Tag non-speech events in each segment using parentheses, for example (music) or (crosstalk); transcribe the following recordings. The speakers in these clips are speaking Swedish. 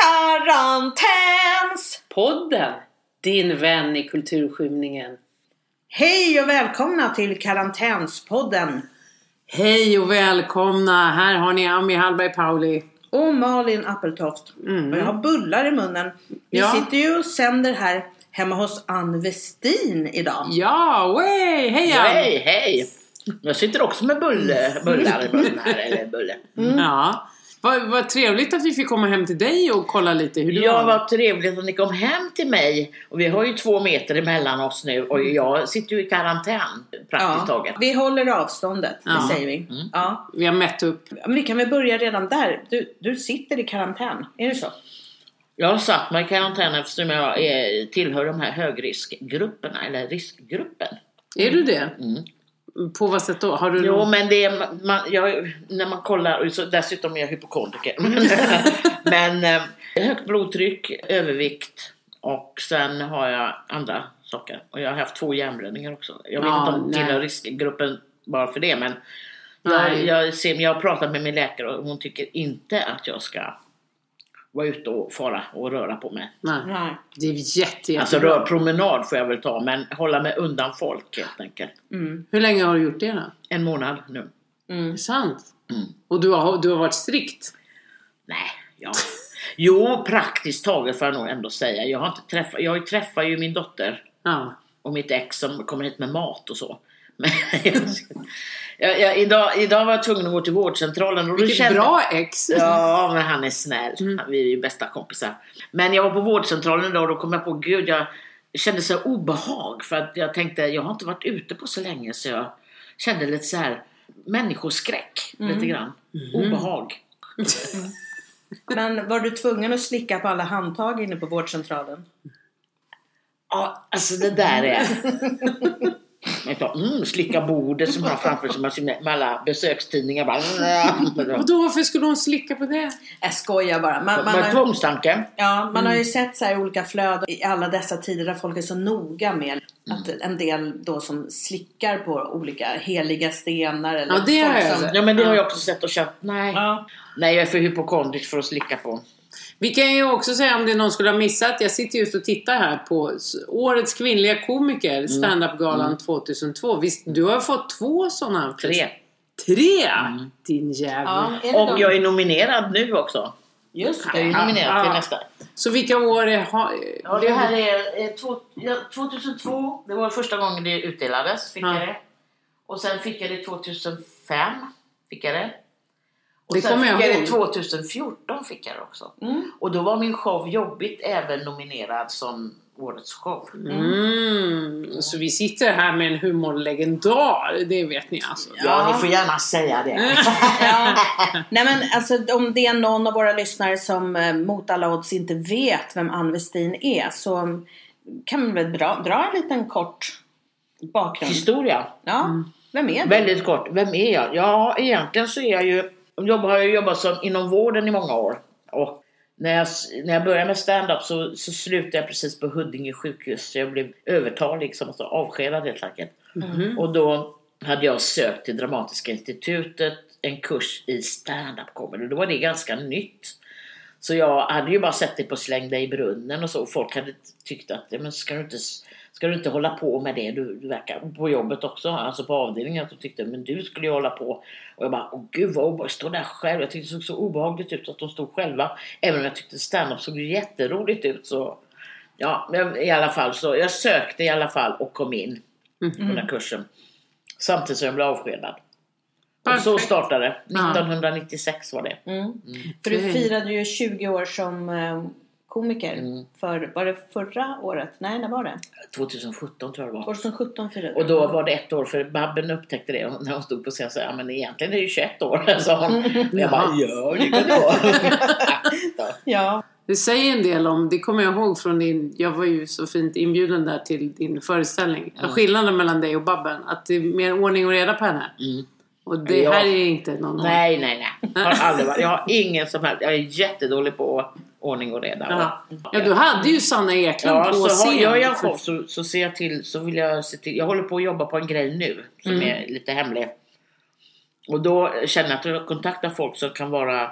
Karantäns! Podden, din vän i kulturskymningen. Hej och välkomna till Karantänspodden. Hej och välkomna! Här har ni Ami Hallberg Pauli. Och Malin Appeltoft. Mm. Och jag har bullar i munnen. Vi Ja. sitter ju och sänder här hemma hos Ann Westin idag. Ja, way! Hej Ann! Hej, hej! Jag sitter också med bulle, bullar i munnen här, eller bulle. Ja. Vad, vad trevligt att vi fick komma hem till dig och kolla lite hur du Ja, vad trevligt att ni kom hem till mig. Och vi har ju två meter emellan oss nu och jag sitter ju i karantän praktiskt taget. vi håller avståndet, Ja. det säger vi. Mm. Ja. Vi har mätt upp. Men vi kan väl börja redan där. Du, du sitter i karantän, är det så? Jag har satt mig i karantän eftersom jag är, tillhör de här högriskgrupperna, eller riskgruppen. Är du det? Mm. På vad sätt då? Har du Jo, någon... men det är, man, jag, när man kollar, så, dessutom är jag hypokondriker. (laughs) Men, eh, högt blodtryck, övervikt och sen har jag andra saker. Och jag har haft två hjärnblödningar också. Jag vet Ja, inte om nej. tillhör riskgruppen bara för det, men jag, jag, ser, jag har pratat med min läkare och hon tycker inte att jag ska vara ute och fara och röra på mig. Nej. Nej. Det är jätte, Alltså rör promenad får jag väl ta, men hålla mig undan folk helt enkelt. Mm. Hur länge har du gjort det då? En månad nu. Mm. sant? Mm. Och du har, du har varit strikt? Nej, ja. Jo, praktiskt taget får jag nog ändå säga. Jag har inte träffat, jag träffar ju min dotter Ja. och mitt ex som kommer hit med mat och så. Men (laughs) jag, jag, idag, idag var jag tvungen att gå till vårdcentralen och Vilket kände- bra ex! Ja, men han är snäll. Mm. Vi är ju bästa kompisar. Men jag var på vårdcentralen idag och då kom jag på, gud jag kände så obehag för att jag tänkte, jag har inte varit ute på så länge så jag kände lite så här människoskräck lite grann. Obehag. (laughs) Men var du tvungen att slicka på alla handtag inne på vårdcentralen? Ja, alltså det där är... (laughs) Man tar, mm, slicka bordet som man har framför sig med, sina- med alla besökstidningar. Bara, (laughs) Och då varför skulle hon slicka på det? Jag skojar bara. Man, man, har, tvångstanke. ja, man har ju sett så här olika flöden i alla dessa tider där folk är så noga med att en del då som slickar på olika heliga stenar. Eller Ja, det har folk jag som. Ja men det har jag också sett och känt. Nej. Ja. Nej jag är för hypokondrisk för att slicka på. Vi kan ju också säga om det någon skulle ha missat. Jag sitter just och tittar här på Årets kvinnliga komiker, Standup-galan 2002. Visst, du har fått två sådana? Tre. Tre? Din jävel. Ja, det Och de? jag är nominerad nu också. Just Jag är det. nominerad till nästa. Så vilka år är... Ha, Ja, det här är eh, två, ja, 2002. Det var första gången det utdelades. Fick Ja. jag det. Och sen fick jag det 2005. Fick jag det. Och Det sen kommer fick jag jag ihåg. det 2014 fick jag det också. Mm. Och då var min show Jobbigt även nominerad som årets show. Mm, så vi sitter här med en humorlegendar. Det vet ni alltså. Ja, ni får gärna säga det. Ja. (laughs) (laughs) Nej men alltså om det är någon av våra lyssnare som eh, mot alla odds inte vet vem Ann Westin är så kan vi väl dra, dra en liten kort bakgrund. Historia. Ja, vem är du? Väldigt kort. Vem är jag? Ja, egentligen så är jag ju... Jobb, har jag jobbat som, inom vården i många år. Och när jag, när jag började med stand-up så, så slutade jag precis på Huddinge sjukhus. Jag blev övertalig, som alltså avskedad helt enkelt. Mhm. Och då hade jag sökt till Dramatiska institutet en kurs i stand-up comedy. Då var det ganska nytt. Så jag hade ju bara sett det på Släng dig i brunnen och så. Folk hade tyckt att, ja, men ska du inte, ska du inte hålla på med det? Du, du verkar på jobbet också, alltså på avdelningen. Att de tyckte, men du skulle ju hålla på. Och jag bara, åh gud vad obehagligt, stå där själv. Jag tyckte det såg så obehagligt ut att de stod själva. Även om jag tyckte stand-up såg jätteroligt ut så. Ja, men i alla fall så. Jag sökte i alla fall och kom in på den här kursen. Samtidigt som jag blev avskedad. Och så Perfekt. startade det. Ja. 1996 var det. Mm. För du firade ju 20 år som eh, komiker. Mm. För, var det förra året? Nej, när var det? 2017 tror jag det var. 2017 firade Och då var det ett år för Babben upptäckte det när hon stod på scen och sa ja men egentligen är det ju 21 år (laughs) sa hon. Och (laughs) jag bara ja det vara. (laughs) Ja. Det säger en del om, det kommer jag ihåg från din, jag var ju så fint inbjuden där till din föreställning. Skillnaden mellan dig och Babben, att det är mer ordning och reda på henne. Mm. Och det Ja. här är inte någon Nej nej nej. Har aldrig varit. Jag har ingen som helst. Jag är jättedålig på ordning och reda. Ja. ja, du hade ju Sanna Eklund Ja, på så scen. har, gör jag show så, så ser jag till, så vill jag se till, jag håller på att jobba på en grej nu som Mm. är lite hemlig. Och då känner jag att jag kontaktar folk som kan vara,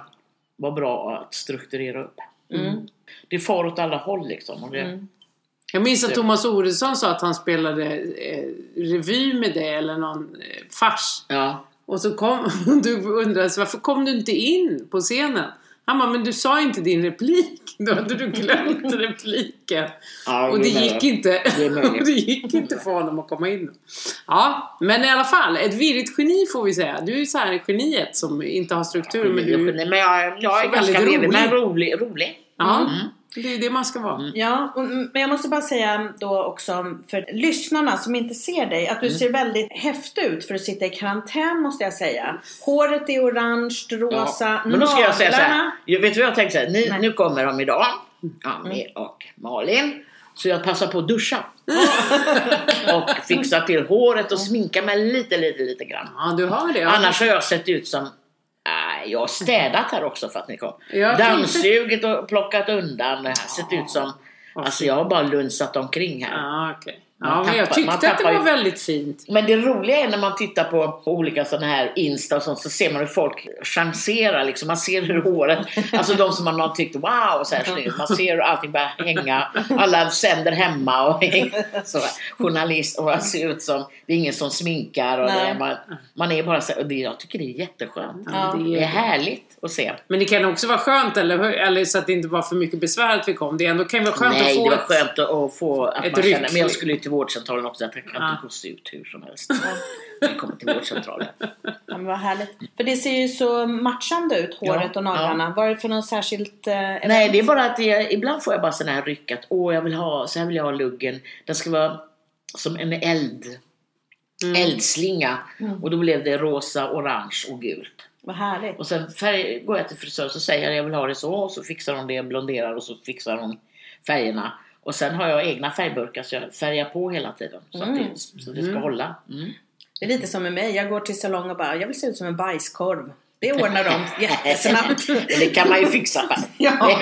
vara bra att strukturera upp. Mm. Det far åt alla håll liksom. Och det, Mm. Jag minns att Thomas Oredsson sa att han spelade eh, revy med det eller någon eh, fars. Ja. Och så kom (laughs) du undrade så varför kom du inte in på scenen? Han bara, men du sa inte din replik. (laughs) Då hade du glömt (laughs) repliken. Ja, Och det gick inte. Och (laughs) det gick inte för honom att komma in. Ja, men i alla fall. Ett virrigt geni får vi säga. Du är så här geniet som inte har struktur. Men du, men jag, jag är ganska väldigt rolig. Men rolig. rolig. rolig. ja, Mm. Det är det man ska vara. Ja, och, men jag måste bara säga då också för lyssnarna som inte ser dig att du Mm. ser väldigt häftig ut för att sitta i karantän måste jag säga. Håret är orange, rosa, Men då ska jag säga så här. Jag vet du vad jag tänkte? Så här, ni, Nej. nu kommer de idag. Annie och Malin. Så jag passar på att duscha. (laughs) och fixa till håret och sminka mig lite, lite, lite grann. Ja, du har det. Ja. Annars har jag sett ut som Nej, jag har städat här också för att ni kom. Jag Dammsugit och plockat undan. Det här sett ut som... Alltså jag har bara lunsat omkring här. Ja, okej. Man Ja, men jag tappar- man tyckte att det tappar var väldigt fint. Men det roliga är när man tittar på olika sådana här Insta och sånt så ser man hur folk chanserar liksom. Man ser hur håret, (laughs) alltså de som man har tyckt wow så här snyggt. Man ser hur allting börjar hänga. Alla sänder hemma och (laughs) så, journalist och man ser ut som, det är ingen som sminkar och det, man, man är bara så här, och det, jag tycker det är jätteskönt. Ja. Det Det är är, härligt att se. men det kan också vara skönt, eller, eller så att det inte var för mycket besvär att vi kom. Det ändå kan vara skönt Nej, att få det var skönt att, att få att ett man känner, men jag skulle ju till vårdcentralen också, att jag kan Ja. inte gå se ut hur som helst. Jag kommer till vårdcentralen. (laughs) Ja, men vad härligt. För det ser ju så matchande ut, håret Ja, och naglarna. Var det för något särskilt eh? Nej, det är bara att jag, ibland får jag bara sådana här ryck att åh, jag vill ha, så här vill jag ha luggen. Den ska vara som en eld, Mm. eldslinga. Och då blev det rosa, orange och gult. Vad härligt. Och sen färg, går jag till frisören så säger jag jag vill ha det så och så fixar hon det, blonderar och så fixar hon färgerna. Och sen har jag egna färgburkar så jag färgar på hela tiden. Så, att Mm. det, så det ska hålla. Mm. Det är lite som med mig. Jag går till salong och bara, jag vill se ut som en bajskorv. Det ordnar de (laughs) jättesnabbt. Det kan man ju fixa själv. (laughs) Ja, (laughs)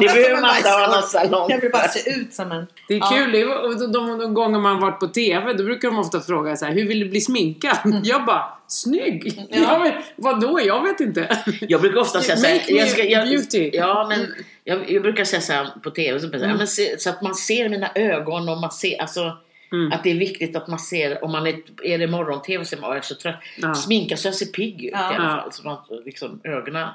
det behöver man inte ha någon salong Jag vill bara se ut som en... Det är Ja. kul, och de, de, de gånger man varit på TV då brukar de ofta fråga så här, hur vill du bli sminkad? Jag bara, snygg! Ja. Jag vet, vadå? Jag vet inte. Jag brukar ofta säga såhär, me jag ska, jag, beauty. Ja men jag, jag brukar säga såhär på TV, så, Mm. ja, men så att man ser mina ögon och man ser, alltså Mm. att det är viktigt att man ser, om man är, är det morgon-TV så är man så trött. Ja. Sminka så jag ser pigg ut Ja. i alla fall. Så man, liksom, ögonen.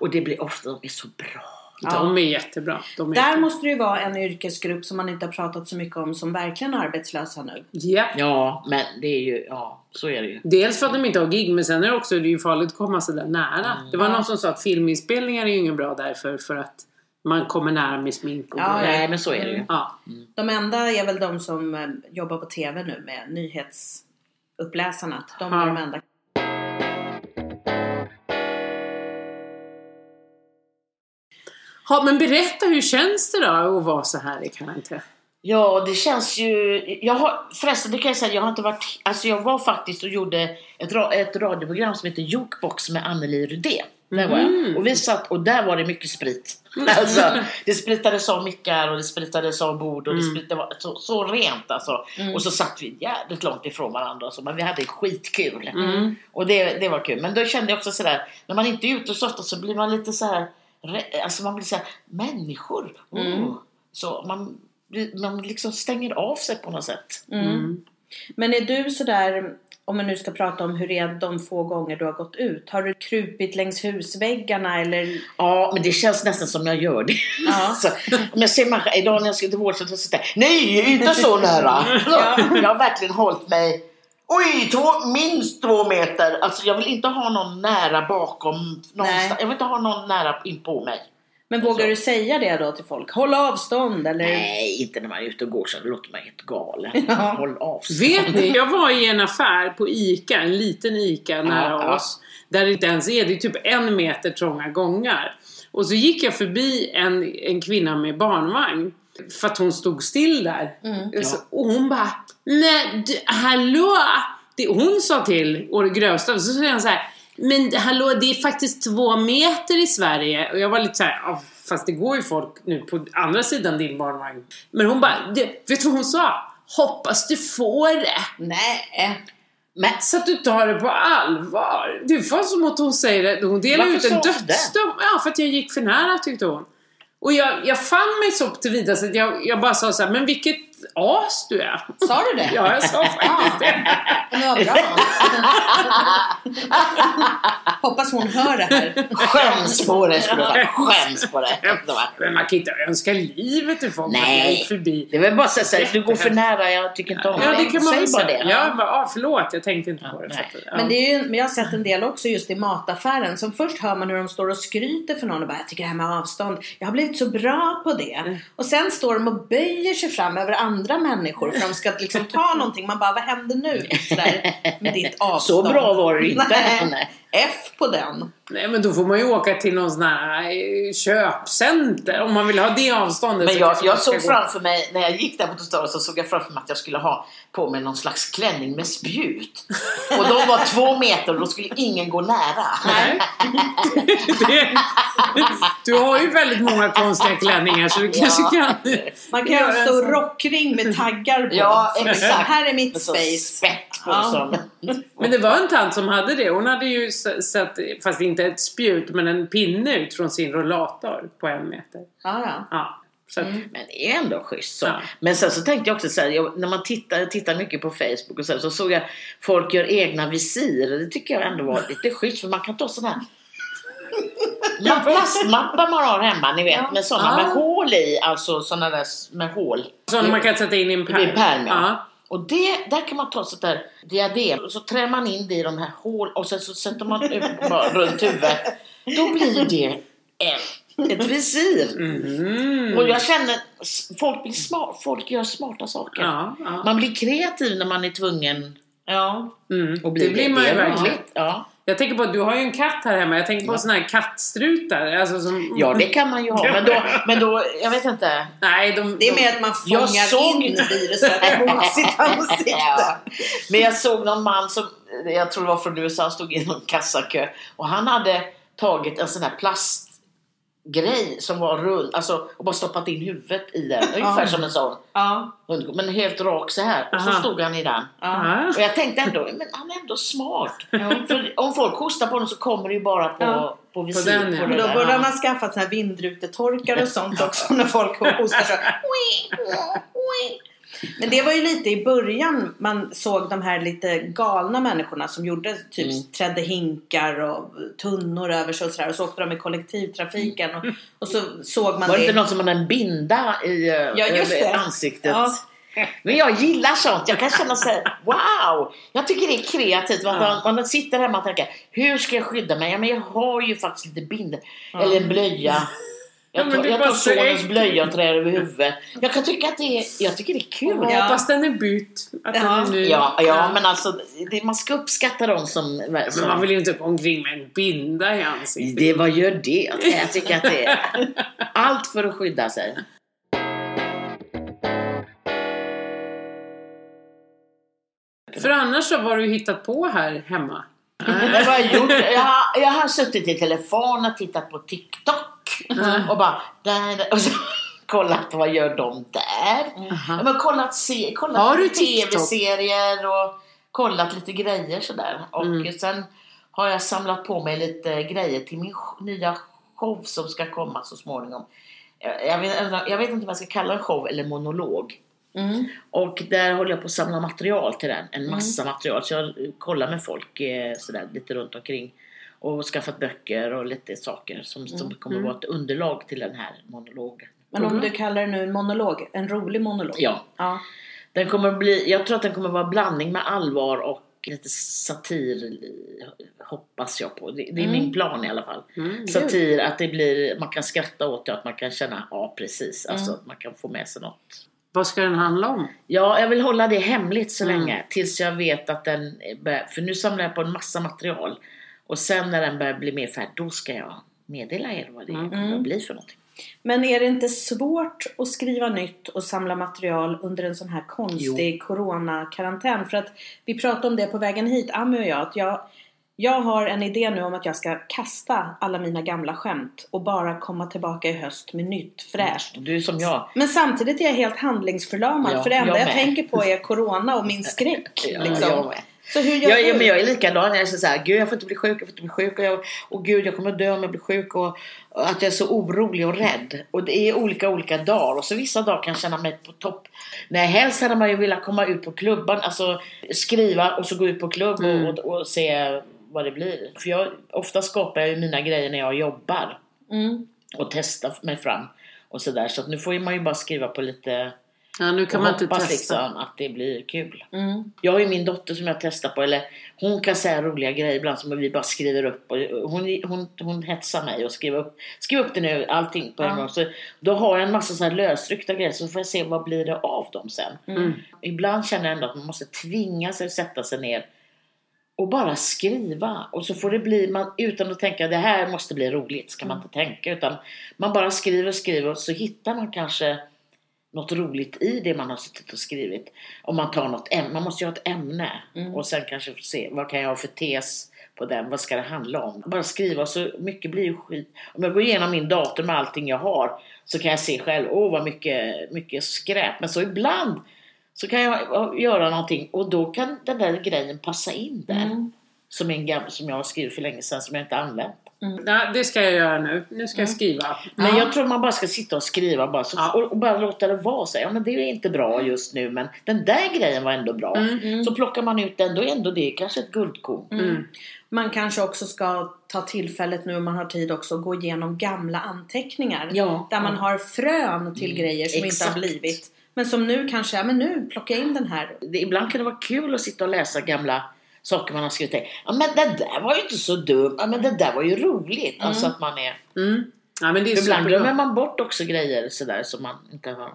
Och det blir ofta, de är så bra. De är jättebra. De är Där jättebra. måste det ju vara en yrkesgrupp som man inte har pratat så mycket om som verkligen är arbetslösa nu. Ja. Ja, men det är ju, ja så är det ju. Dels för att de inte har gig, men sen är det också det är ju farligt att komma så där nära. Det var någon som sa att filminspelningar är ju ingen bra därför, för att man kommer nära med smink och Ja, grejer. Nej men så är det ju. Ja. De enda är väl de som eh, jobbar på TV nu med nyhetsuppläsarna. De är Ja. de enda. Ha, men berätta, hur känns det då att vara så här i karantän? Ja, det känns ju... Jag har, förresten, det kan jag säga, jag har inte varit... Alltså jag var faktiskt och gjorde ett, ett radioprogram som heter Jukebox med Anneli Rudé. Där var Mm. jag. Och vi satt, och där var det mycket sprit. Alltså, det spritades av mickar och det spritades av bord och det, Mm. sprit, det var så, så rent alltså. Och så satt vi jävligt långt ifrån varandra så, men vi hade skitkul. Mm. Och det, det var kul. Men då kände jag också sådär, när man inte är ute så ofta så blir man lite så här, alltså man blir så här, människor. Oh. Mm. Så man, man liksom stänger av sig på något sätt. Men är du sådär, om man nu ska prata om hur det är de få gånger du har gått ut. Har du krupit längs husväggarna eller? Ja, men det känns nästan som jag gör det. Ja. Alltså, om jag ser människor, idag när jag ska till vårdcentralen så jag, nej, inte så nära. (laughs) Ja. Jag har verkligen hållit mig Oj, två, minst två meter. Alltså jag vill inte ha någon nära bakom. Någonstans. Nej. Jag vill inte ha någon nära in på mig. Men vågar du säga det då till folk? Håll avstånd eller? Nej, inte när man är ute och går så låter man helt galen. Ja. Håll avstånd. Vet ni, (laughs) jag var i en affär på ICA, en liten ICA nära ja. oss. Där det inte ens är, det är typ en meter trånga gångar. Och så gick jag förbi en, en kvinna med barnvagn. För att hon stod still där. Mm. Så, och hon bara, nej du, hallå! Det hon sa till å det grövsta, så säger han så här, men hallå det är faktiskt två meter i Sverige. Och jag var lite så här, "Ja, fast det går ju folk nu på andra sidan din barnvagn. Men hon bara, "Du, vet du vad hon sa? Hoppas du får det. Nej. Men Så att du tar det på allvar. Det var som att hon säger det. Hon delar Varför ut en dödsdom. Ja, för att jag gick för nära tyckte hon. Och jag, jag fann mig så tillvida så att jag, jag bara sa så här, men vilket as du är. Sa du det? Ja, jag sa (laughs) faktiskt det. Vad bra. (laughs) (laughs) Hoppas hon hör det här. skäms på det skulle jag säga. Skäms på det. Men man kan inte önska livet till folk. Nej. Förbi. Det är väl bara att säga du går för nära, jag tycker inte om Ja, det kan man Säg bara det. Ja, bara, ah, förlåt, jag tänkte inte på det. Så ja. Men, det är ju, men jag har sett en del också just i mataffären. Som först hör man hur de står och skryter för någon och bara jag tycker det här med avstånd, jag har blivit så bra på det. Mm. Och sen står de och böjer sig fram över andra människor för de ska liksom ta någonting. Man bara vad händer nu? Sådär, med ditt (laughs) Så avstånd. bra var inte. Nej. Nej. F på den. Nej, men då får man ju åka till någon sån här eh, köpcenter om man vill ha det avståndet. Men så jag, kanske jag såg gå- framför mig, när jag gick där på Tostada så såg jag framför mig att jag skulle ha på mig någon slags klänning med spjut. Och de var två meter och då skulle ingen gå nära. Nej. det, du har ju väldigt många konstiga klänningar så du kanske kan... Man kan göra ha en stor rockring med taggar på. Ja, Så exakt. här är mitt space. spett på Ja. som... Men det var en tant som hade det. Hon hade ju s- satt, fast inte ett spjut, men en pinne ut från sin rollator på en meter. Ja, ja. Ja. Så att, Men det är ändå schysst så. Ja. Men sen så tänkte jag också så här, jag, när man tittar, tittar mycket på Facebook och så, här, så såg jag folk gör egna visir det tycker jag ändå var (laughs) lite schysst för man kan ta sådana här plastmappar man har hemma, ni vet, Ja. med sådana Ja. med hål i, alltså sådana där med hål. Sådana man kan sätta in i en I pärm. en pärm, ja. Och det, där kan man ta sånt där diadem och så trär man in det i de här hål och sen så sätter man ut runt huvudet. Då blir det ett, ett visir. Mhm. Och jag känner, folk blir smart, folk gör smarta saker. Ja, ja. Man blir kreativ när man är tvungen ja. Mm. att bli det blir man ju verkligen. Ja. Jag tänker på att du har ju en katt här hemma. Jag tänker på Ja. såna här kattstrutar. Alltså som... ja, det kan man ju ha. Men då, men då jag vet inte. Nej, de... Det är de... mer att man fångar såg- in viruset mot (laughs) sitt ansikte. Ja. Men jag såg någon man som, jag tror det var från USA, han stod i någon kassakö och han hade tagit en sån här plastgrej som var rund, alltså och bara stoppat in huvudet i den. Ungefär som en sån Ja. hundgång, men helt rak så här. Och så Aha. stod han i den. Och jag tänkte ändå, men han är ändå smart. För om folk hostar på honom så kommer det ju bara på, Ja. på visir. den, ja. på då borde han ha skaffat här vindrutetorkare och sånt också när folk (laughs) hostar så. Men det var ju lite i början man såg de här lite galna människorna som gjorde typ Mm. trädde hinkar och tunnor över sig och sådär och så åkte de i kollektivtrafiken och, och så såg man Var det inte någon som hade en binda i eh, Ja, just över ansiktet? Ja. Men jag gillar sånt. Jag kan känna så här, wow! Jag tycker det är kreativt. Ja. man, man sitter hemma och tänker, hur ska jag skydda mig? Ja, men jag har ju faktiskt lite bindor. Eller en blöja. Ja, Jag men tar, är jag tar sonens blöja och trär över huvudet. Jag kan tycka att det är, jag tycker det är kul. Jag Ja. hoppas den är bytt. Att den Ja. är ny. Ja, ja, men alltså det, man ska uppskatta dem som... Men som man vill ju inte gå omkring med en binda i ansiktet. det, vad gör det? Jag tycker att det är (laughs) allt för att skydda sig. För annars så vad har du hittat på här hemma? Men vad har jag gjort? Jag har, jag har suttit i telefon och tittat på TikTok. Och bara, där. Och så, (laughs) kollat vad gör de där? Aha. Ja, men kollat, se, kollat tv-serier och kollat lite grejer sådär. Och Mm. sen har jag samlat på mig lite grejer till min nya show som ska komma så småningom. Jag vet, jag vet inte om jag ska kalla det show eller monolog. Mm. Och där håller jag på att samla material till den. En massa material. Så jag kollar med folk eh, sådär lite runt omkring. Och skaffat böcker och lite saker som, som kommer Mm. vara ett underlag till den här monologen. Men om du kallar det nu en monolog, en rolig monolog. Ja, Ja. den kommer bli, jag tror att den kommer vara blandning med allvar och lite satir hoppas jag på. Det, det är Mm. min plan i alla fall. Mm. Satir, att det blir, man kan skratta åt det, att man kan känna, ja precis, alltså Mm. att man kan få med sig något. Vad ska den handla om? Ja, jag vill hålla det hemligt så Mm. länge tills jag vet att den för nu samlar jag på en massa material och sen när den börjar bli mer färdig, då ska jag meddela er vad det Mm. kommer att bli för någonting. Men är det inte svårt att skriva nytt och samla material under en sån här konstig coronakarantän? För att vi pratade om det på vägen hit, Ami och jag, att jag, jag har en idé nu om att jag ska kasta alla mina gamla skämt och bara komma tillbaka i höst med nytt fräscht. Du är som jag. Men samtidigt är jag helt handlingsförlamad Ja, för det enda jag jag, tänker på är corona och min skräck. (laughs) Ja, liksom. Så hur gör Jag, du? men jag är likadan. Jag är så här, gud jag får inte bli sjuk, jag får inte bli sjuk. Och, jag, och gud jag kommer dö om jag blir sjuk. Och, och att jag är så orolig och rädd. Och det är olika olika dagar. Och så vissa dagar kan jag känna mig på topp. Nej, helst hade man ju velat komma ut på klubban. Alltså skriva och så gå ut på klubb Mm. och, och, och se vad det blir. För jag, ofta skapar jag ju mina grejer när jag jobbar. Mm. Och testar mig fram. Och sådär. Så att nu får man ju bara skriva på lite Ja, nu kan och man inte testa. liksom att det blir kul. Mm. Jag har ju min dotter som jag testar på, eller hon kan säga roliga grejer ibland som vi bara skriver upp. Och hon, hon, hon hetsar mig och skriver upp, skriv upp det nu, allting på en Ja. gång. Så då har jag en massa så här lösryckta grejer så får jag se vad blir det av dem sen. Mm. Ibland känner jag ändå att man måste tvinga sig att sätta sig ner och bara skriva. Och så får det bli, man, utan att tänka det här måste bli roligt, ska man inte tänka. Utan man bara skriver, skriver och så hittar man kanske något roligt i det man har suttit och skrivit. Om man tar något ämne, man måste ju ha ett ämne. Mm. Och sen kanske se, vad kan jag ha för tes på den, vad ska det handla om? Bara skriva, så mycket blir ju skit. Om jag går igenom min dator med allting jag har så kan jag se själv, åh vad mycket, mycket skräp. Men så ibland så kan jag göra någonting och då kan den där grejen passa in där. Mm. Som, en gammal, som jag har skrivit för länge sedan som jag inte använt. Ja, det ska jag göra nu. Nu ska jag skriva. Men Ja. jag tror man bara ska sitta och skriva bara, så, Ja. och, och bara låta det vara så. Ja men det är inte bra just nu men den där grejen var ändå bra. Mm. Så plockar man ut den, då är ändå det kanske ett guldkorn. Mm. Man kanske också ska ta tillfället nu om man har tid också gå igenom gamla anteckningar. Ja. Där man har frön till grejer som inte exakt. har blivit. Men som nu kanske, ja men nu plocka in den här. Det, ibland kan det vara kul att sitta och läsa gamla saker man har skrivit. Ja men det där var ju inte så dumt. Ja men det där var ju roligt. Alltså att man är... Mm. Ja, men det är ibland glömmer man bort också grejer sådär som man inte har...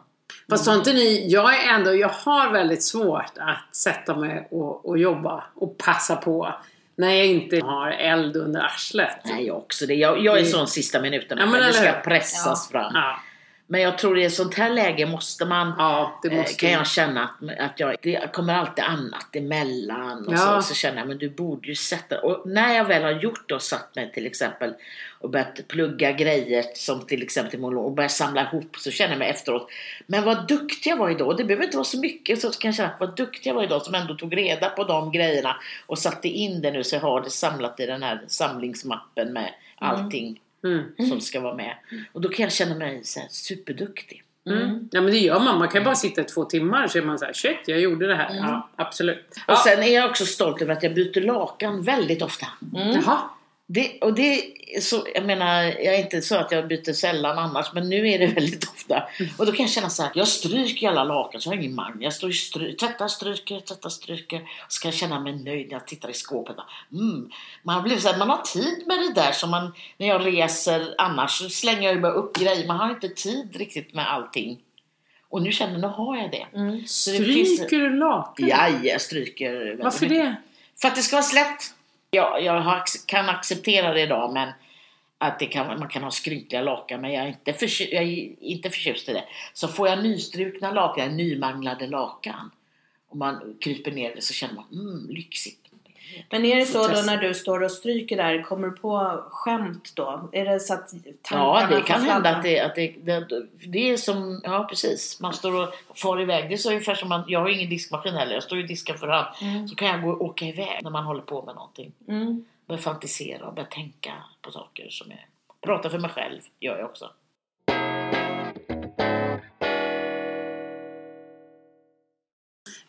Fast har inte ni, jag är ändå, jag har väldigt svårt att sätta mig och, och jobba och passa på när jag inte har eld under arslet. Nej jag också det. Jag, jag är Det- sån sista minuten. Ja, men eller ska pressas fram. Ja, Men jag tror i ett sånt här läge måste man ja eh, måste kan jag känna att, att jag, det kommer alltid annat emellan och Ja. så, så känner jag men du borde ju sätta och när jag väl har gjort det och satt mig till exempel och börjat plugga grejer som till exempel och börjat samla ihop så känner jag mig efteråt men vad duktig jag var idag det behöver inte vara så mycket så kan jag känna vad duktig jag var idag som ändå tog reda på de grejerna och satte in det nu så jag har det samlat i den här samlingsmappen med allting Mm. Som ska vara med och då kan jag känna mig så här superduktig Mm. Ja men det gör man. Man kan bara sitta i två timmar så är man så här, shit jag gjorde det här. Ja absolut. och Ja. sen är jag också stolt över att jag byter lakan väldigt ofta Jaha. Det, och det så, jag menar, jag är inte så att jag byter sällan annars, men nu är det (laughs) väldigt ofta. Och då kan jag känna så här, jag stryker alla lakan så jag har ingen mangel. Jag står och stry, tvättar, stryker, tvättar, stryker. Så kan jag känna mig nöjd när jag tittar i skåpet. Mm. Man blivit så här, man har tid med det där som man, när jag reser annars så slänger jag ju bara upp grejer. Man har inte tid riktigt med allting. Och nu känner jag, nu har jag det. Mm. Stryker du lakan? Ja, jag stryker Varför mycket. det? För att det ska vara slätt. Ja, jag har, kan acceptera det idag men att det kan, man kan ha skrynkliga lakan men jag är, inte förtjust, jag är inte förtjust i det. Så får jag nystrukna lakan, nymanglade lakan och man kryper ner det så känner man mm, lyxigt. Men är det så då när du står och stryker där, kommer du på skämt då? Är det så att Ja, det kan hända att det, att det, det, det är som, ja precis, man står och far iväg. Det är så ungefär som man, jag har ju ingen diskmaskin heller, jag står i disken för hand. Mm. Så kan jag gå och åka iväg när man håller på med någonting. Mm. Börja fantisera och börja tänka på saker som är... Prata för mig själv gör jag också.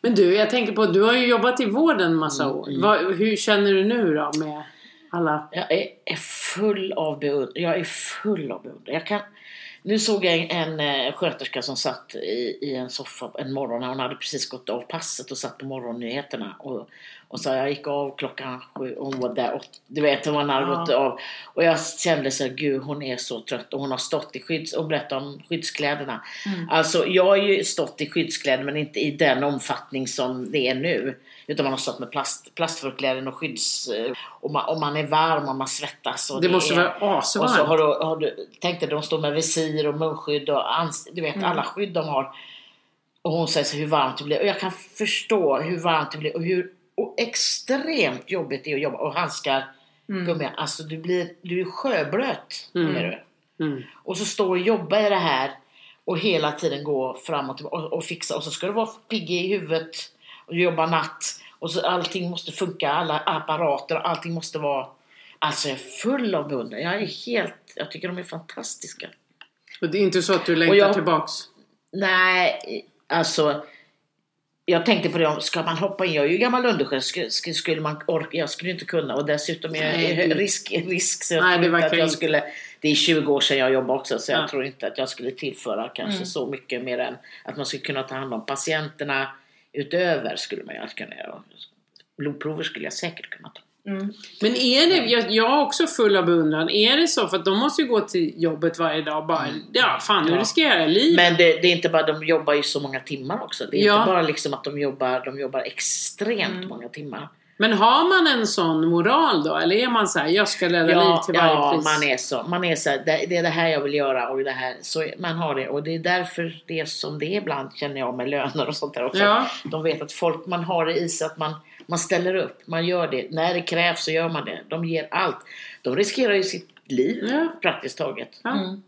Men du, jag tänker på, du har ju jobbat i vården en massa Mm, år. mm. Vad, hur känner du nu då med alla? Jag är, är full av beundran. Jag är full av beundran. Jag kan, nu såg jag en, en eh, sköterska som satt i, i en soffa en morgon. Hon hade precis gått av passet och satt på morgonnyheterna. Och, och så jag gick av klockan sju och hon var där. Och, du vet, hon hade Ja. gått av. Och jag kände så här, gud hon är så trött. Och hon har stått i skydds... Och berättade om skyddskläderna. Mm. Alltså jag har ju stått i skyddskläder men inte i den omfattning som det är nu. Utan man har stått med plast, plastförkläden och skydds... Och man, och man är varm och man svettas. Och Det måste är, vara Och så asvarmt. har du, har du tänkte de står med visir och munskydd och ans, du vet Mm. alla skydd de har. Och hon säger så hur varmt det blir. Och jag kan förstå hur varmt det blir och hur och extremt jobbigt det är att jobba. Och handskar, Mm. gummi, alltså du blir, du är sjöblöt. Mm. Mm. Och så stå och jobba i det här och hela tiden gå fram och och, och fixa. Och så ska du vara pigg i huvudet och jobba natt. Och så allting måste funka, alla apparater, allting måste vara... Alltså jag är full av beundran. Jag är helt... Jag tycker de är fantastiska. Och det är inte så att du längtar Och jag- tillbaks? Nej, alltså... Jag tänkte på det, ska man hoppa in? Jag är ju gammal undersköterska, sk- skulle man orka? Jag skulle inte kunna och dessutom är jag du- risk, risk så jag Nej, det att jag skulle... Det är 20 år sedan jag jobbade också så jag Ja. tror inte att jag skulle tillföra kanske Mm. så mycket mer än att man skulle kunna ta hand om patienterna utöver skulle man ju kunna göra. Blodprover skulle jag säkert kunna ta. Mm. Men är det, jag, jag är också full av beundran, är det så? För att de måste ju gå till jobbet varje dag och bara, ja fan nu Mm. Ja. riskerar jag livet. Men det, det är inte bara, de jobbar ju så många timmar också. Det är Ja. inte bara liksom att de jobbar, de jobbar extremt Mm. många timmar. Men har man en sån moral då? Eller är man så här, jag ska rädda liv Ja, till varje ja pris? man är så. Man är så här, det, det är det här jag vill göra och det här. Så man har det. Och det är därför det är som det är ibland känner jag med löner och sånt där också. Ja. De vet att folk, man har det i sig att man, man ställer upp. Man gör det. När det krävs så gör man det. De ger allt. De riskerar ju sitt liv Ja. praktiskt taget. Ja. Mm.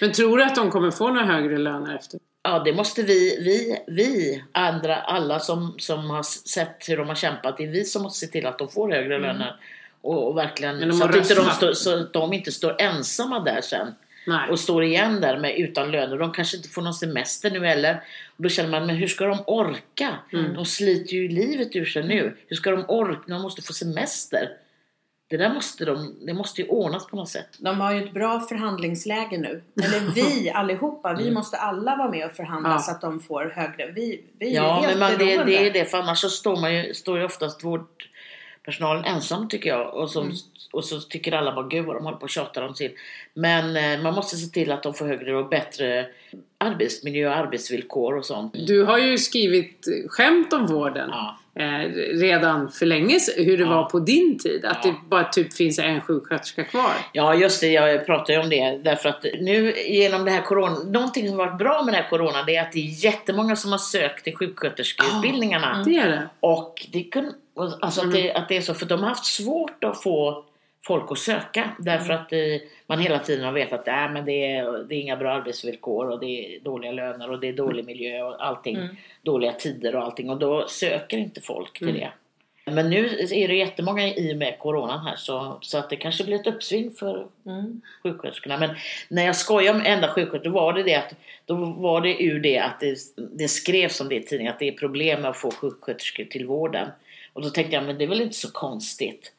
Men tror du att de kommer få några högre löner efter? Ja, det måste vi, vi, vi andra, alla som, som har sett hur de har kämpat, det är vi som måste se till att de får högre löner. Och, och verkligen, så att, inte de står, så att de inte står ensamma där sen. Nej. och står igen där med utan löner. De kanske inte får någon semester nu heller. Då känner man, men hur ska de orka? Mm. De sliter ju livet ur sig nu. Hur ska de orka? De måste få semester. Det där måste de, det måste ju ordnas på något sätt. De har ju ett bra förhandlingsläge nu. Eller (laughs) vi allihopa, vi måste alla vara med och förhandla Ja. så att de får högre. Vi, vi är Ja, helt men man, det, det är det. För annars så står, man ju, står ju oftast vårdpersonalen ensam tycker jag. Och, som, Mm. och så tycker alla bara, gud vad de håller på och tjatar om sin. Men eh, man måste se till att de får högre och bättre arbetsmiljö och arbetsvillkor och sånt. Du har ju skrivit skämt om vården Ja. eh, redan för länge sedan, hur det Ja. var på din tid. Att Ja. det bara typ finns en sjuksköterska kvar. Ja just det, jag pratar ju om det därför att nu genom det här corona, någonting som varit bra med den här corona det är att det är jättemånga som har sökt till sjuksköterskeutbildningarna. Mm. Det är det. Och det kun, och alltså Mm. att, det, att det är så, för de har haft svårt att få folk att söka därför att eh, man hela tiden har vetat att äh, men det, är, det är inga bra arbetsvillkor och det är dåliga löner och det är dålig miljö och allting. Mm. Dåliga tider och allting och då söker inte folk till Mm. det. Men nu är det jättemånga i och med coronan här så, så att det kanske blir ett uppsving för Mm. sjuksköterskorna. Men när jag skojar om enda sjuksköterska då var det det att då var det ur det att det, det skrevs om det i tidningen att det är problem med att få sjuksköterskor till vården. Och då tänkte jag, men det är väl inte så konstigt.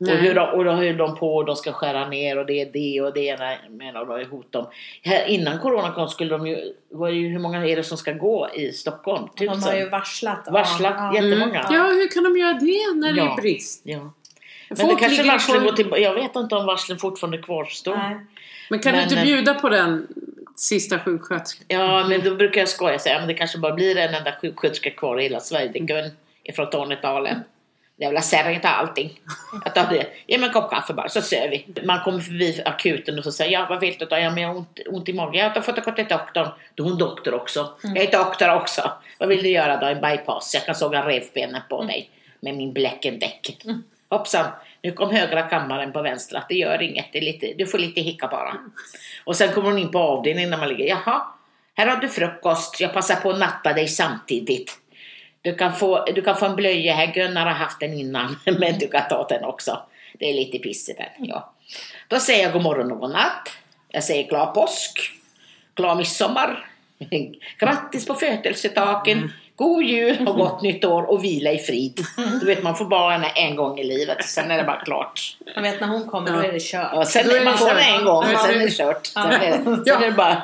Och Nej. hur, de, och då höll de på och de ska skära ner och det är det och det ena med och de är hot om. Här, innan corona kom skulle de ju, var ju, hur många är det som ska gå i Stockholm? De har ju Tusen? varslat. Varslat Ja, jättemånga. Mm. Ja, hur kan de göra det när det Ja. är brist? Ja. Men Folk det kanske varslen går till, jag vet inte om varslen fortfarande kvarstår. Nej. Men kan Men, du inte eh, bjuda på den sista sjuksköterskan? Ja, men då brukar jag skoja och säga att det kanske bara blir en enda sjuksköterska kvar i hela Sverige. Det Gun ifrån Tornedalen. Jävla särring tar allting. Jag tar det. Ge mig en kopp kaffe bara så ser vi. Man kommer förbi akuten och så säger ja vad vill du? då? Ja men jag har ont, ont i magen. Jag har fått gå till doktorn. Då är hon doktor också. Jag är doktor också. Vad vill du göra då? En bypass. Jag kan såga revbenen på dig. Med min bläckendäck. Hoppsan. Nu kom högra kammaren på vänstra. Det gör inget. Det lite, du får lite hicka bara. Och sen kommer hon in på avdelningen när man ligger. Jaha. Här har du frukost. Jag passar på att natta dig samtidigt. Du kan få, du kan få en blöja här. Gunnar har haft den innan. (laughs) Men du kan ta den också. Det är lite piss i den. Ja. Då säger jag god morgon och god natt. Jag säger glad påsk. Glad midsommar. (laughs) Grattis på födelsedagen. Mm. God jul och gott nytt år och vila i frid. Du vet man får bara henne en gång i livet. Sen är det bara klart. Man vet när hon kommer, Ja. då är det kört. Ja, sen, är man får en gång Ja, och sen det- är det kört. Sen är det, sen är det bara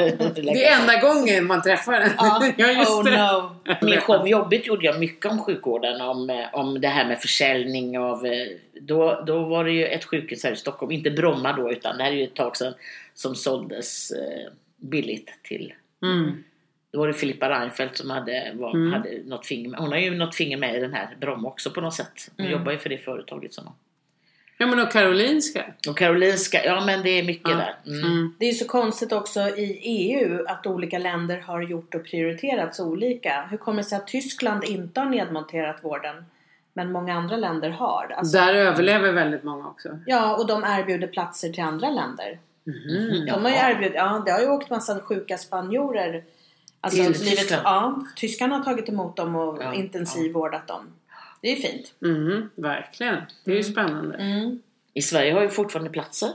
Det är enda gången man träffar den. (laughs) Ja, just oh det. no. Min show Jobbigt gjorde jag mycket om sjukvården, om, eh, om det här med försäljning av... eh, Då, då var det ju ett sjukhus här i Stockholm, inte Bromma då, utan det här är ju ett tag sedan, som såldes eh, billigt till... Mm. Då var det Filippa Reinfeldt som hade, var, Mm. hade något finger med. Hon har ju något finger med i den här Bromma också på något sätt. Hon Mm. jobbar ju för det företaget. Som. Ja men och Karolinska. Och Karolinska, ja men det är mycket Ja. där. Mm. Mm. Det är ju så konstigt också i EU att olika länder har gjort och prioriterat så olika. Hur kommer det sig att Tyskland inte har nedmonterat vården men många andra länder har? Alltså, Där överlever väldigt många också. Ja, och de erbjuder platser till andra länder. Mhm. De har ju Jaha. erbjudit, ja det har ju åkt massa sjuka spanjorer. Alltså, Till livet, Tyskland? ja, tyskarna har tagit emot dem och Ja, intensivvårdat dem. det är fint. Mm, verkligen. Det är ju spännande. Mm. I Sverige har ju fortfarande platser.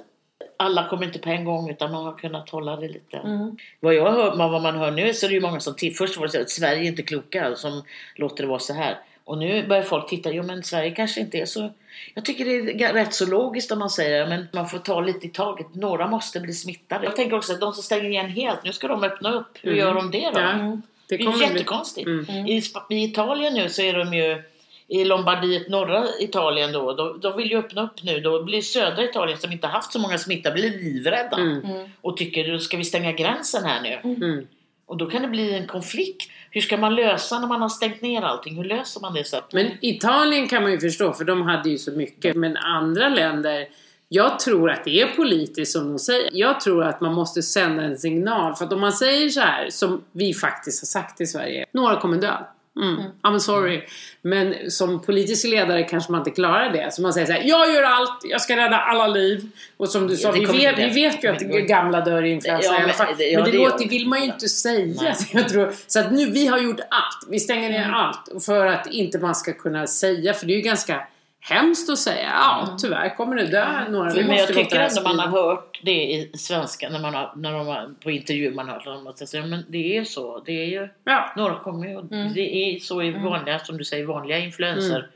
Alla kommer inte på en gång utan man har kunnat hålla det lite. Mm. Vad jag hör, vad man hör nu så är det ju många som till, först var det så att Sverige är inte kloka som låter det vara så här. Och nu börjar folk titta, jo men Sverige kanske inte är så... Jag tycker det är rätt så logiskt om man säger men man får ta lite i taget. Några måste bli smittade. Jag tänker också att de som stänger igen helt, nu ska de öppna upp. Hur Mm. gör de det då? Ja, Mm. det Det är ju jättekonstigt. Mm. I, I Italien nu så är de ju i Lombardiet, norra Italien då, de, de vill ju öppna upp nu. Då blir södra Italien som inte haft så många smitta blir livrädda Mm. Mm. och tycker då ska vi stänga gränsen här nu. Mm. Och då kan det bli en konflikt. Hur ska man lösa när man har stängt ner allting? Hur löser man det så? att- Men Italien kan man ju förstå för de hade ju så mycket. Men andra länder, jag tror att det är politiskt som de säger. Jag tror att man måste sända en signal. För att om man säger så här, som vi faktiskt har sagt i Sverige. Några kommer dö. Mm. I'm sorry. Men som politisk ledare kanske man inte klarar det. Så man säger så här, jag gör allt, jag ska rädda alla liv. Och som du sa, vi vet, vi vet ju att gamla dör i influensa Ja, i alla men fall. det- ja, men det, det låter, vill man ju inte säga. (laughs) Jag tror, så att nu, vi har gjort allt. Vi stänger ner allt. För att inte man ska kunna säga, för det är ju ganska hemskt att säga. Ja, tyvärr kommer det dö några. Vi Men jag tycker ändå man har hört det i svenska när man har, när de har, på intervjuer man har att säga men det är så. Det är ju, Ja. några kommer ju, Mm. det är så i vanliga, som du säger, vanliga influenser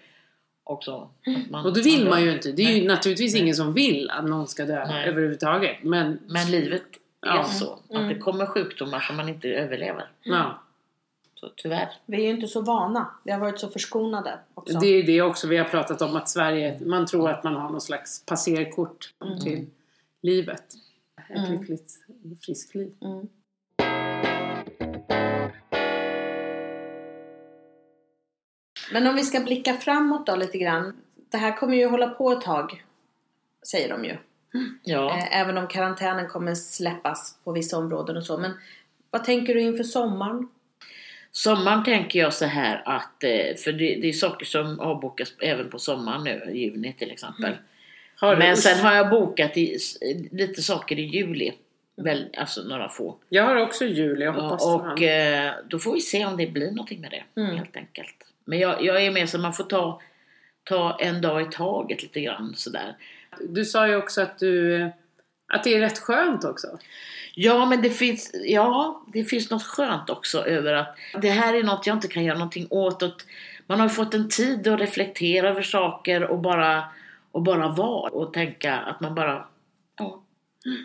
också. Att man- Och då vill man ju inte. Det är ju naturligtvis ingen som vill att någon ska dö Nej. överhuvudtaget. Men, Men livet är Ja. så. Att Mm. det kommer sjukdomar som man inte överlever. ja. Så tyvärr. Vi är ju inte så vana. Vi har varit så förskonade också. Det är det också vi har pratat om att Sverige, man tror att man har någon slags passerkort Mm. till livet. Ett Mm. lyckligt, friskt liv. Mm. Men om vi ska blicka framåt då lite grann. Det här kommer ju hålla på ett tag. Säger de ju. Ja. Eh, Även om karantänen kommer släppas på vissa områden och så. Men vad tänker du inför sommaren? Sommaren tänker jag så här att, eh, för det, är saker som avbokas även på sommaren nu, juni till exempel. Du- Men sen har jag bokat i, lite saker i juli. Väl, alltså några få. Jag har också jul, jag hoppas Ja, och eh, då får vi se om det blir någonting med det. Mm. Helt enkelt. Men jag, jag är med så man får ta, ta en dag i taget lite grann sådär. Du sa ju också att du att det är rätt skönt också. Ja, men det finns, ja, det finns något skönt också över att det här är något jag inte kan göra någonting åt. Man har fått en tid att reflektera över saker och bara, och bara vara och tänka att man bara, ja,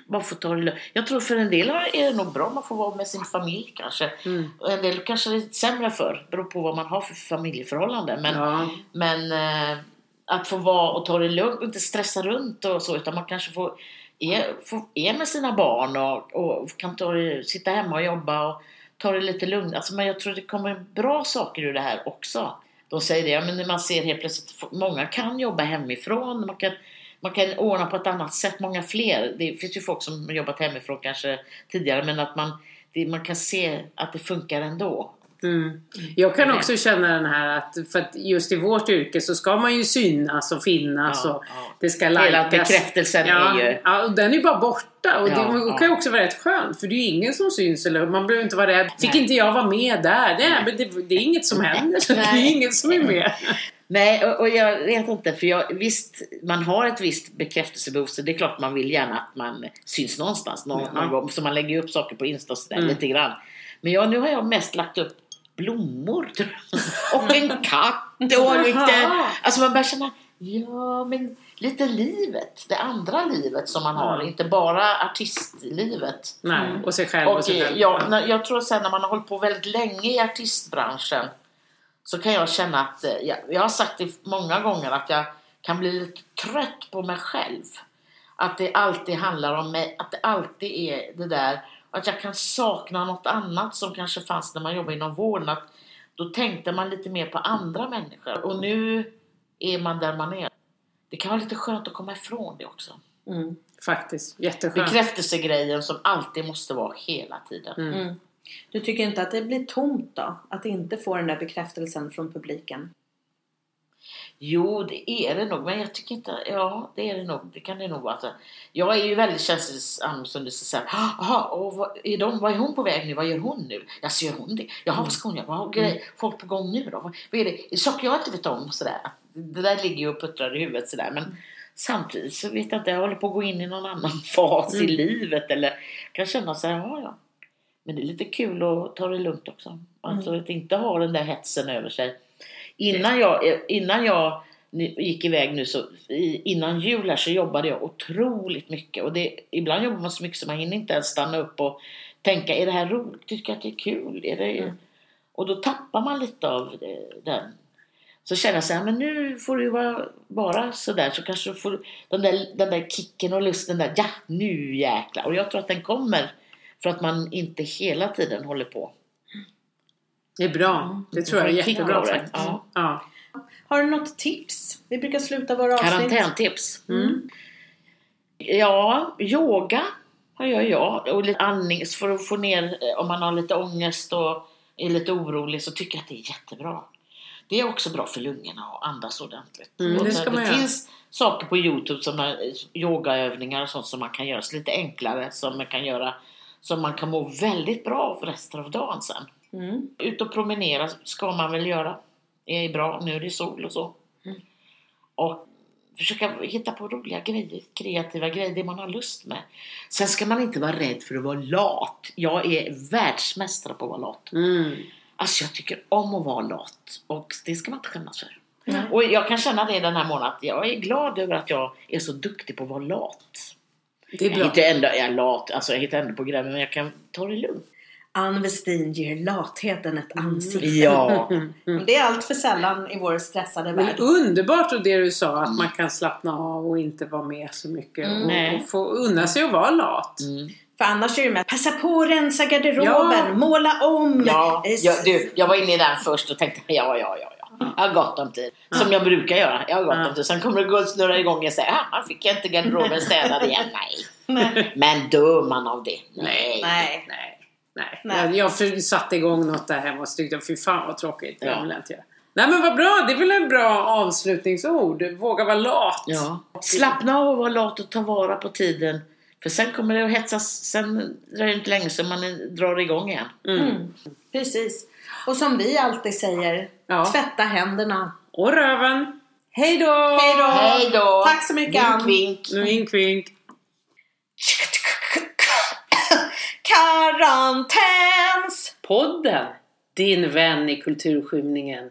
bara får ta det lugnt. Jag tror för en del är det nog bra man får vara med sin familj kanske. Mm. Och En del kanske det är sämre för, beror på vad man har för familjeförhållande. Men, Ja. men eh, att få vara och ta det lugnt och inte stressa runt och så utan man kanske får är, får, är med sina barn och, och kan ta sitta hemma och jobba och ta det lite lugnt. Alltså, men jag tror det kommer bra saker ur det här också. De säger det, ja, men man ser helt plötsligt, många kan jobba hemifrån, man kan, man kan ordna på ett annat sätt, många fler. Det finns ju folk som har jobbat hemifrån kanske tidigare men att man, det, man kan se att det funkar ändå. Mm. Jag kan också känna den här att för att just i vårt yrke så ska man ju synas och finnas Ja, och ja. det ska Hela likas. bekräftelsen Ja, är ju... ja, och den är bara borta och Ja, det kan ju också vara rätt skönt för det är ju ingen som syns eller man behöver inte vara rädd. Fick Nej. inte jag vara med där? Nej, men det, det är inget som händer. (laughs) så Det är Nej. ingen som är med. (laughs) Nej, och, och jag vet inte, för jag, visst, man har ett visst bekräftelsebehov så det är klart man vill gärna att man syns någonstans någon, Ja. någon gång. Så man lägger upp saker på Insta och sådär, Mm. lite grann. Men jag, nu har jag mest lagt upp blommor och en katt och (laughs) lite... Alltså man börjar känna, ja men lite livet, det andra livet som man har, Mm. inte bara artistlivet. Nej, Mm. och sig själv och, Och sig själv. jag, när, jag tror sen när man har hållit på väldigt länge i artistbranschen så kan jag känna att, eh, jag, jag har sagt det många gånger att jag kan bli lite trött på mig själv. Att det alltid handlar om mig, att det alltid är det där. Att jag kan sakna något annat som kanske fanns när man jobbade inom vården. Att då tänkte man lite mer på andra människor. Och nu är man där man är. Det kan vara lite skönt att komma ifrån det också. Mm. Faktiskt, jätteskönt. Bekräftelsegrejen som alltid måste vara hela tiden. Mm. Mm. Du tycker inte att det blir tomt då? Att inte få den där bekräftelsen från publiken? Jo, det är det nog. Men jag tycker inte... Ja, det är det nog. Det kan det nog vara. Alltså, jag är ju väldigt känslig som du säger. Jaha, och vad är, de, vad är hon på väg nu? Vad gör hon nu? Ja, så gör hon det? Jaha, vad ska hon göra? Vad har grej, folk på gång nu då? Vad, vad är det? Saker jag inte vet om sådär. Det där ligger ju och puttrar i huvudet sådär. Men samtidigt så vet jag inte. Jag håller på att gå in i någon annan (laughs) fas Mm. i livet. Eller kan känna så här, ja, ja. Men det är lite kul att ta det lugnt också. Alltså att inte ha den där hetsen över sig. Innan jag, innan jag gick iväg nu så innan jul här så jobbade jag otroligt mycket. Och det, ibland jobbar man så mycket så man hinner inte ens stanna upp och tänka, är det här roligt? Tycker jag att det är kul? Är det... Och då tappar man lite av eh, den. Så känner jag så här, men nu får du vara bara sådär så kanske du får den där, den där kicken och lusten där, ja nu jäklar. Och jag tror att den kommer för att man inte hela tiden håller på. Det är bra. Det tror jag är jättebra faktiskt. Ja. Ja. Har du något tips? Vi brukar sluta våra avsnitt. Karantäntips. Mm. Ja, yoga har jag jag. Och lite andning för att få ner eh, om man har lite ångest och är lite orolig så tycker jag att det är jättebra. Det är också bra för lungorna att andas ordentligt. Mm, det ska man det finns saker på Youtube som är eh, yogaövningar och sånt som man kan göra så lite enklare som man kan göra som man kan må väldigt bra av resten av dagen sen. Mm. Ut och promenera ska man väl göra. Det är bra, nu är det sol och så. Mm. Och försöka hitta på roliga grejer, kreativa grejer, det man har lust med. Sen ska man inte vara rädd för att vara lat. Jag är världsmästare på att vara lat. Mm. Alltså jag tycker om att vara lat och det ska man inte skämmas för. Nej. Och jag kan känna det den här månaden att jag är glad över att jag är så duktig på att vara lat. Det är Jag bra. hittar ändå, jag är lat, alltså jag hittar ändå på grejer men jag kan ta det lugnt. Ann Westin ger latheten ett ansikte. Ja. (laughs) Men Det är allt för sällan i vår stressade Men värld. underbart och det du sa att man kan slappna av och inte vara med så mycket Mm. och, och få unna sig att vara lat. Mm. För annars är det med passa på att rensa garderoben, Ja. måla om. Ja, eh, jag, du, jag var inne i den först och tänkte ja, ja, ja, ja. Jag har gott om tid. Som jag brukar göra. Jag har gott Ja. om tid. Sen kommer det gå och snurra igång och säga ah, han fick jag inte garderoben städad igen. (laughs) Nej. Nej. Men dör man av det? Nej. Nej. Nej. Nej. Nej. Jag, jag satte igång något där hemma och tyckte fy fan vad tråkigt. Ja. jag inte göra. Nej men vad bra, det är väl en bra avslutningsord. Våga vara lat. Ja. Slappna av och vara lat och ta vara på tiden. För sen kommer det att hetsas. Sen dröjer det inte länge så man drar igång igen. Mm. Mm. Precis. Och som vi alltid säger, Ja. tvätta händerna. Och röven. Hej då! Hej då! Hej då! Tack så mycket, Ann. Vink, vink. Vink Karantäns! Podden. Din vän i kulturskymningen.